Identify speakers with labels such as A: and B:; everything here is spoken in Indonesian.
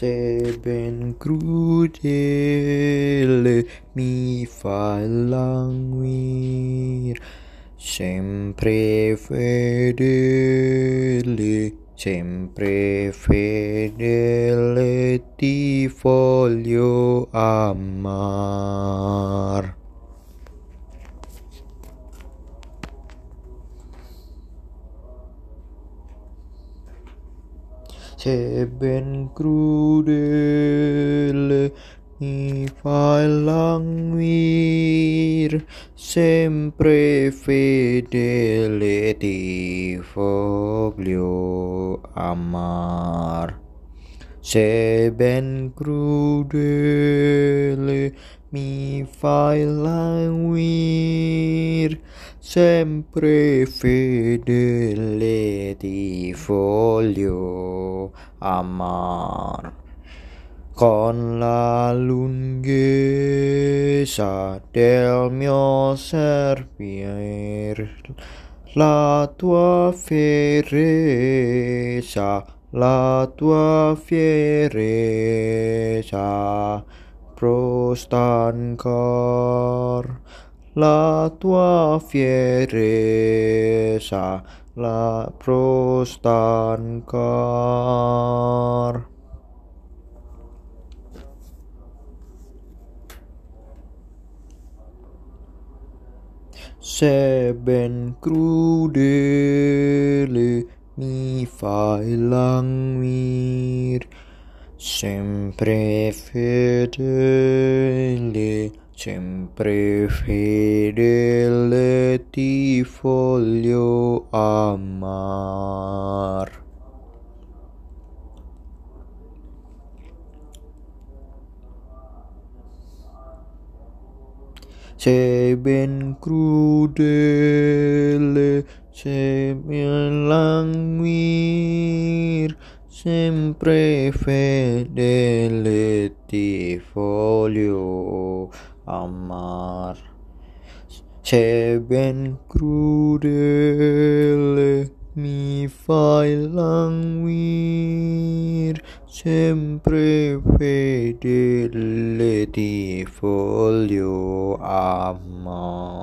A: se ben crudele mi fa languir, sempre fedele, sempre fedele ti voglio amar. Se ben mi fai languir, sempre fedele ti voglio amar. Se ben crudele mi fai languir, sempre fedele ti voglio amar. Con la lunghezza del mio servir la tua fierezza la tua fierezza prostancor la tua fierezza la prostancor se ben crudele mi fai languir sempre fedele sempre fedele ti voglio amar. Se ben crudele se ben languir sempre fedele ti voglio amar. Se ben crudele mi fai languir. Sempre fedele ti voglio amar